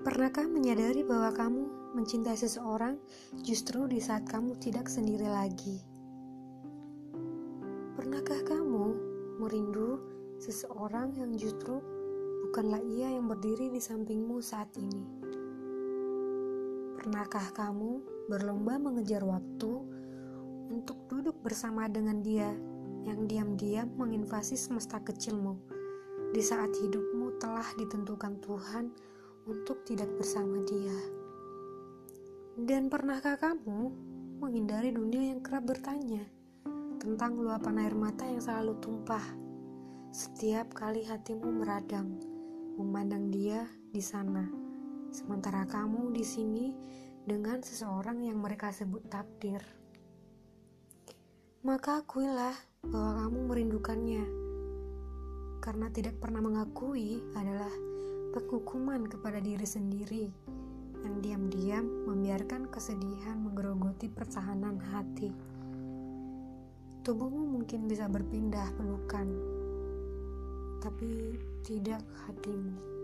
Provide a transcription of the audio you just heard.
Pernahkah menyadari bahwa kamu mencintai seseorang justru di saat kamu tidak sendiri lagi? Pernahkah kamu merindu seseorang yang justru bukanlah ia yang berdiri di sampingmu saat ini? Pernahkah kamu berlomba mengejar waktu untuk duduk bersama dengan dia yang diam-diam menginvasi semesta kecilmu di saat hidupmu telah ditentukan Tuhan untuk tidak bersama dia. Dan pernahkah kamu menghindari dunia yang kerap bertanya tentang luapan air mata yang selalu tumpah setiap kali hatimu meradang memandang dia di sana, sementara kamu di sini dengan seseorang yang mereka sebut takdir. Maka akuilah bahwa kamu merindukannya, karena tidak pernah mengakui adalah penghukuman kepada diri sendiri yang diam-diam membiarkan kesedihan menggerogoti pertahanan hati. Tubuhmu mungkin bisa berpindah pelukan, tapi tidak hatimu.